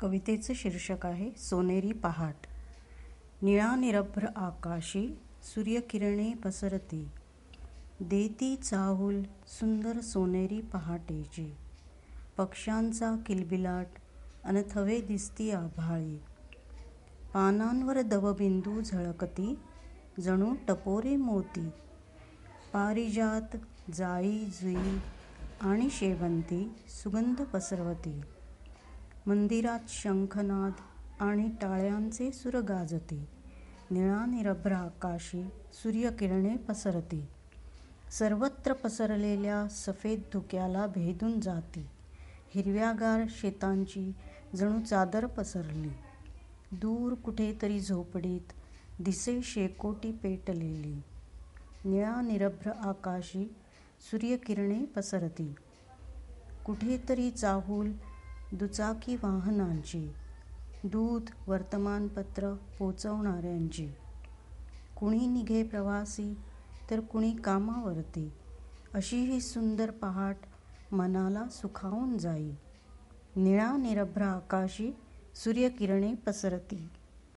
कवितेचं शीर्षक आहे सोनेरी पहाट. निळा निरभ्र आकाशी सूर्यकिरणे पसरते. देती चाहूल सुंदर सोनेरी पहाटेची. पक्ष्यांचा किलबिलाट अन थवे दिसती आभाळी. पानांवर दवबिंदू झळकती जणू टपोरे मोती. पारिजात जाई जुई आणि शेवंती सुगंध पसरवती. मंदिरात शंखनाद आणि टाळ्यांचे सुर गाजते. निळा निरभ्र आकाशी सूर्यकिरणे पसरते. सर्वत्र पसरलेल्या सफेद धुक्याला भेदून जाते. हिरव्यागार शेतांची जणू चादर पसरली. दूर कुठेतरी झोपडीत दिसे शेकोटी पेटलेली. निळा निरभ्र आकाशी सूर्यकिरणे पसरती. कुठेतरी चाहूल दुचाकी वाहनांची दूध वर्तमानपत्र पोचवणाऱ्यांची. कुणी निघे प्रवासी तर कुणी कामावरती. अशी ही सुंदर पहाट मनाला सुखावून जाई. निळा निरभ्र आकाशी सूर्यकिरणे पसरती.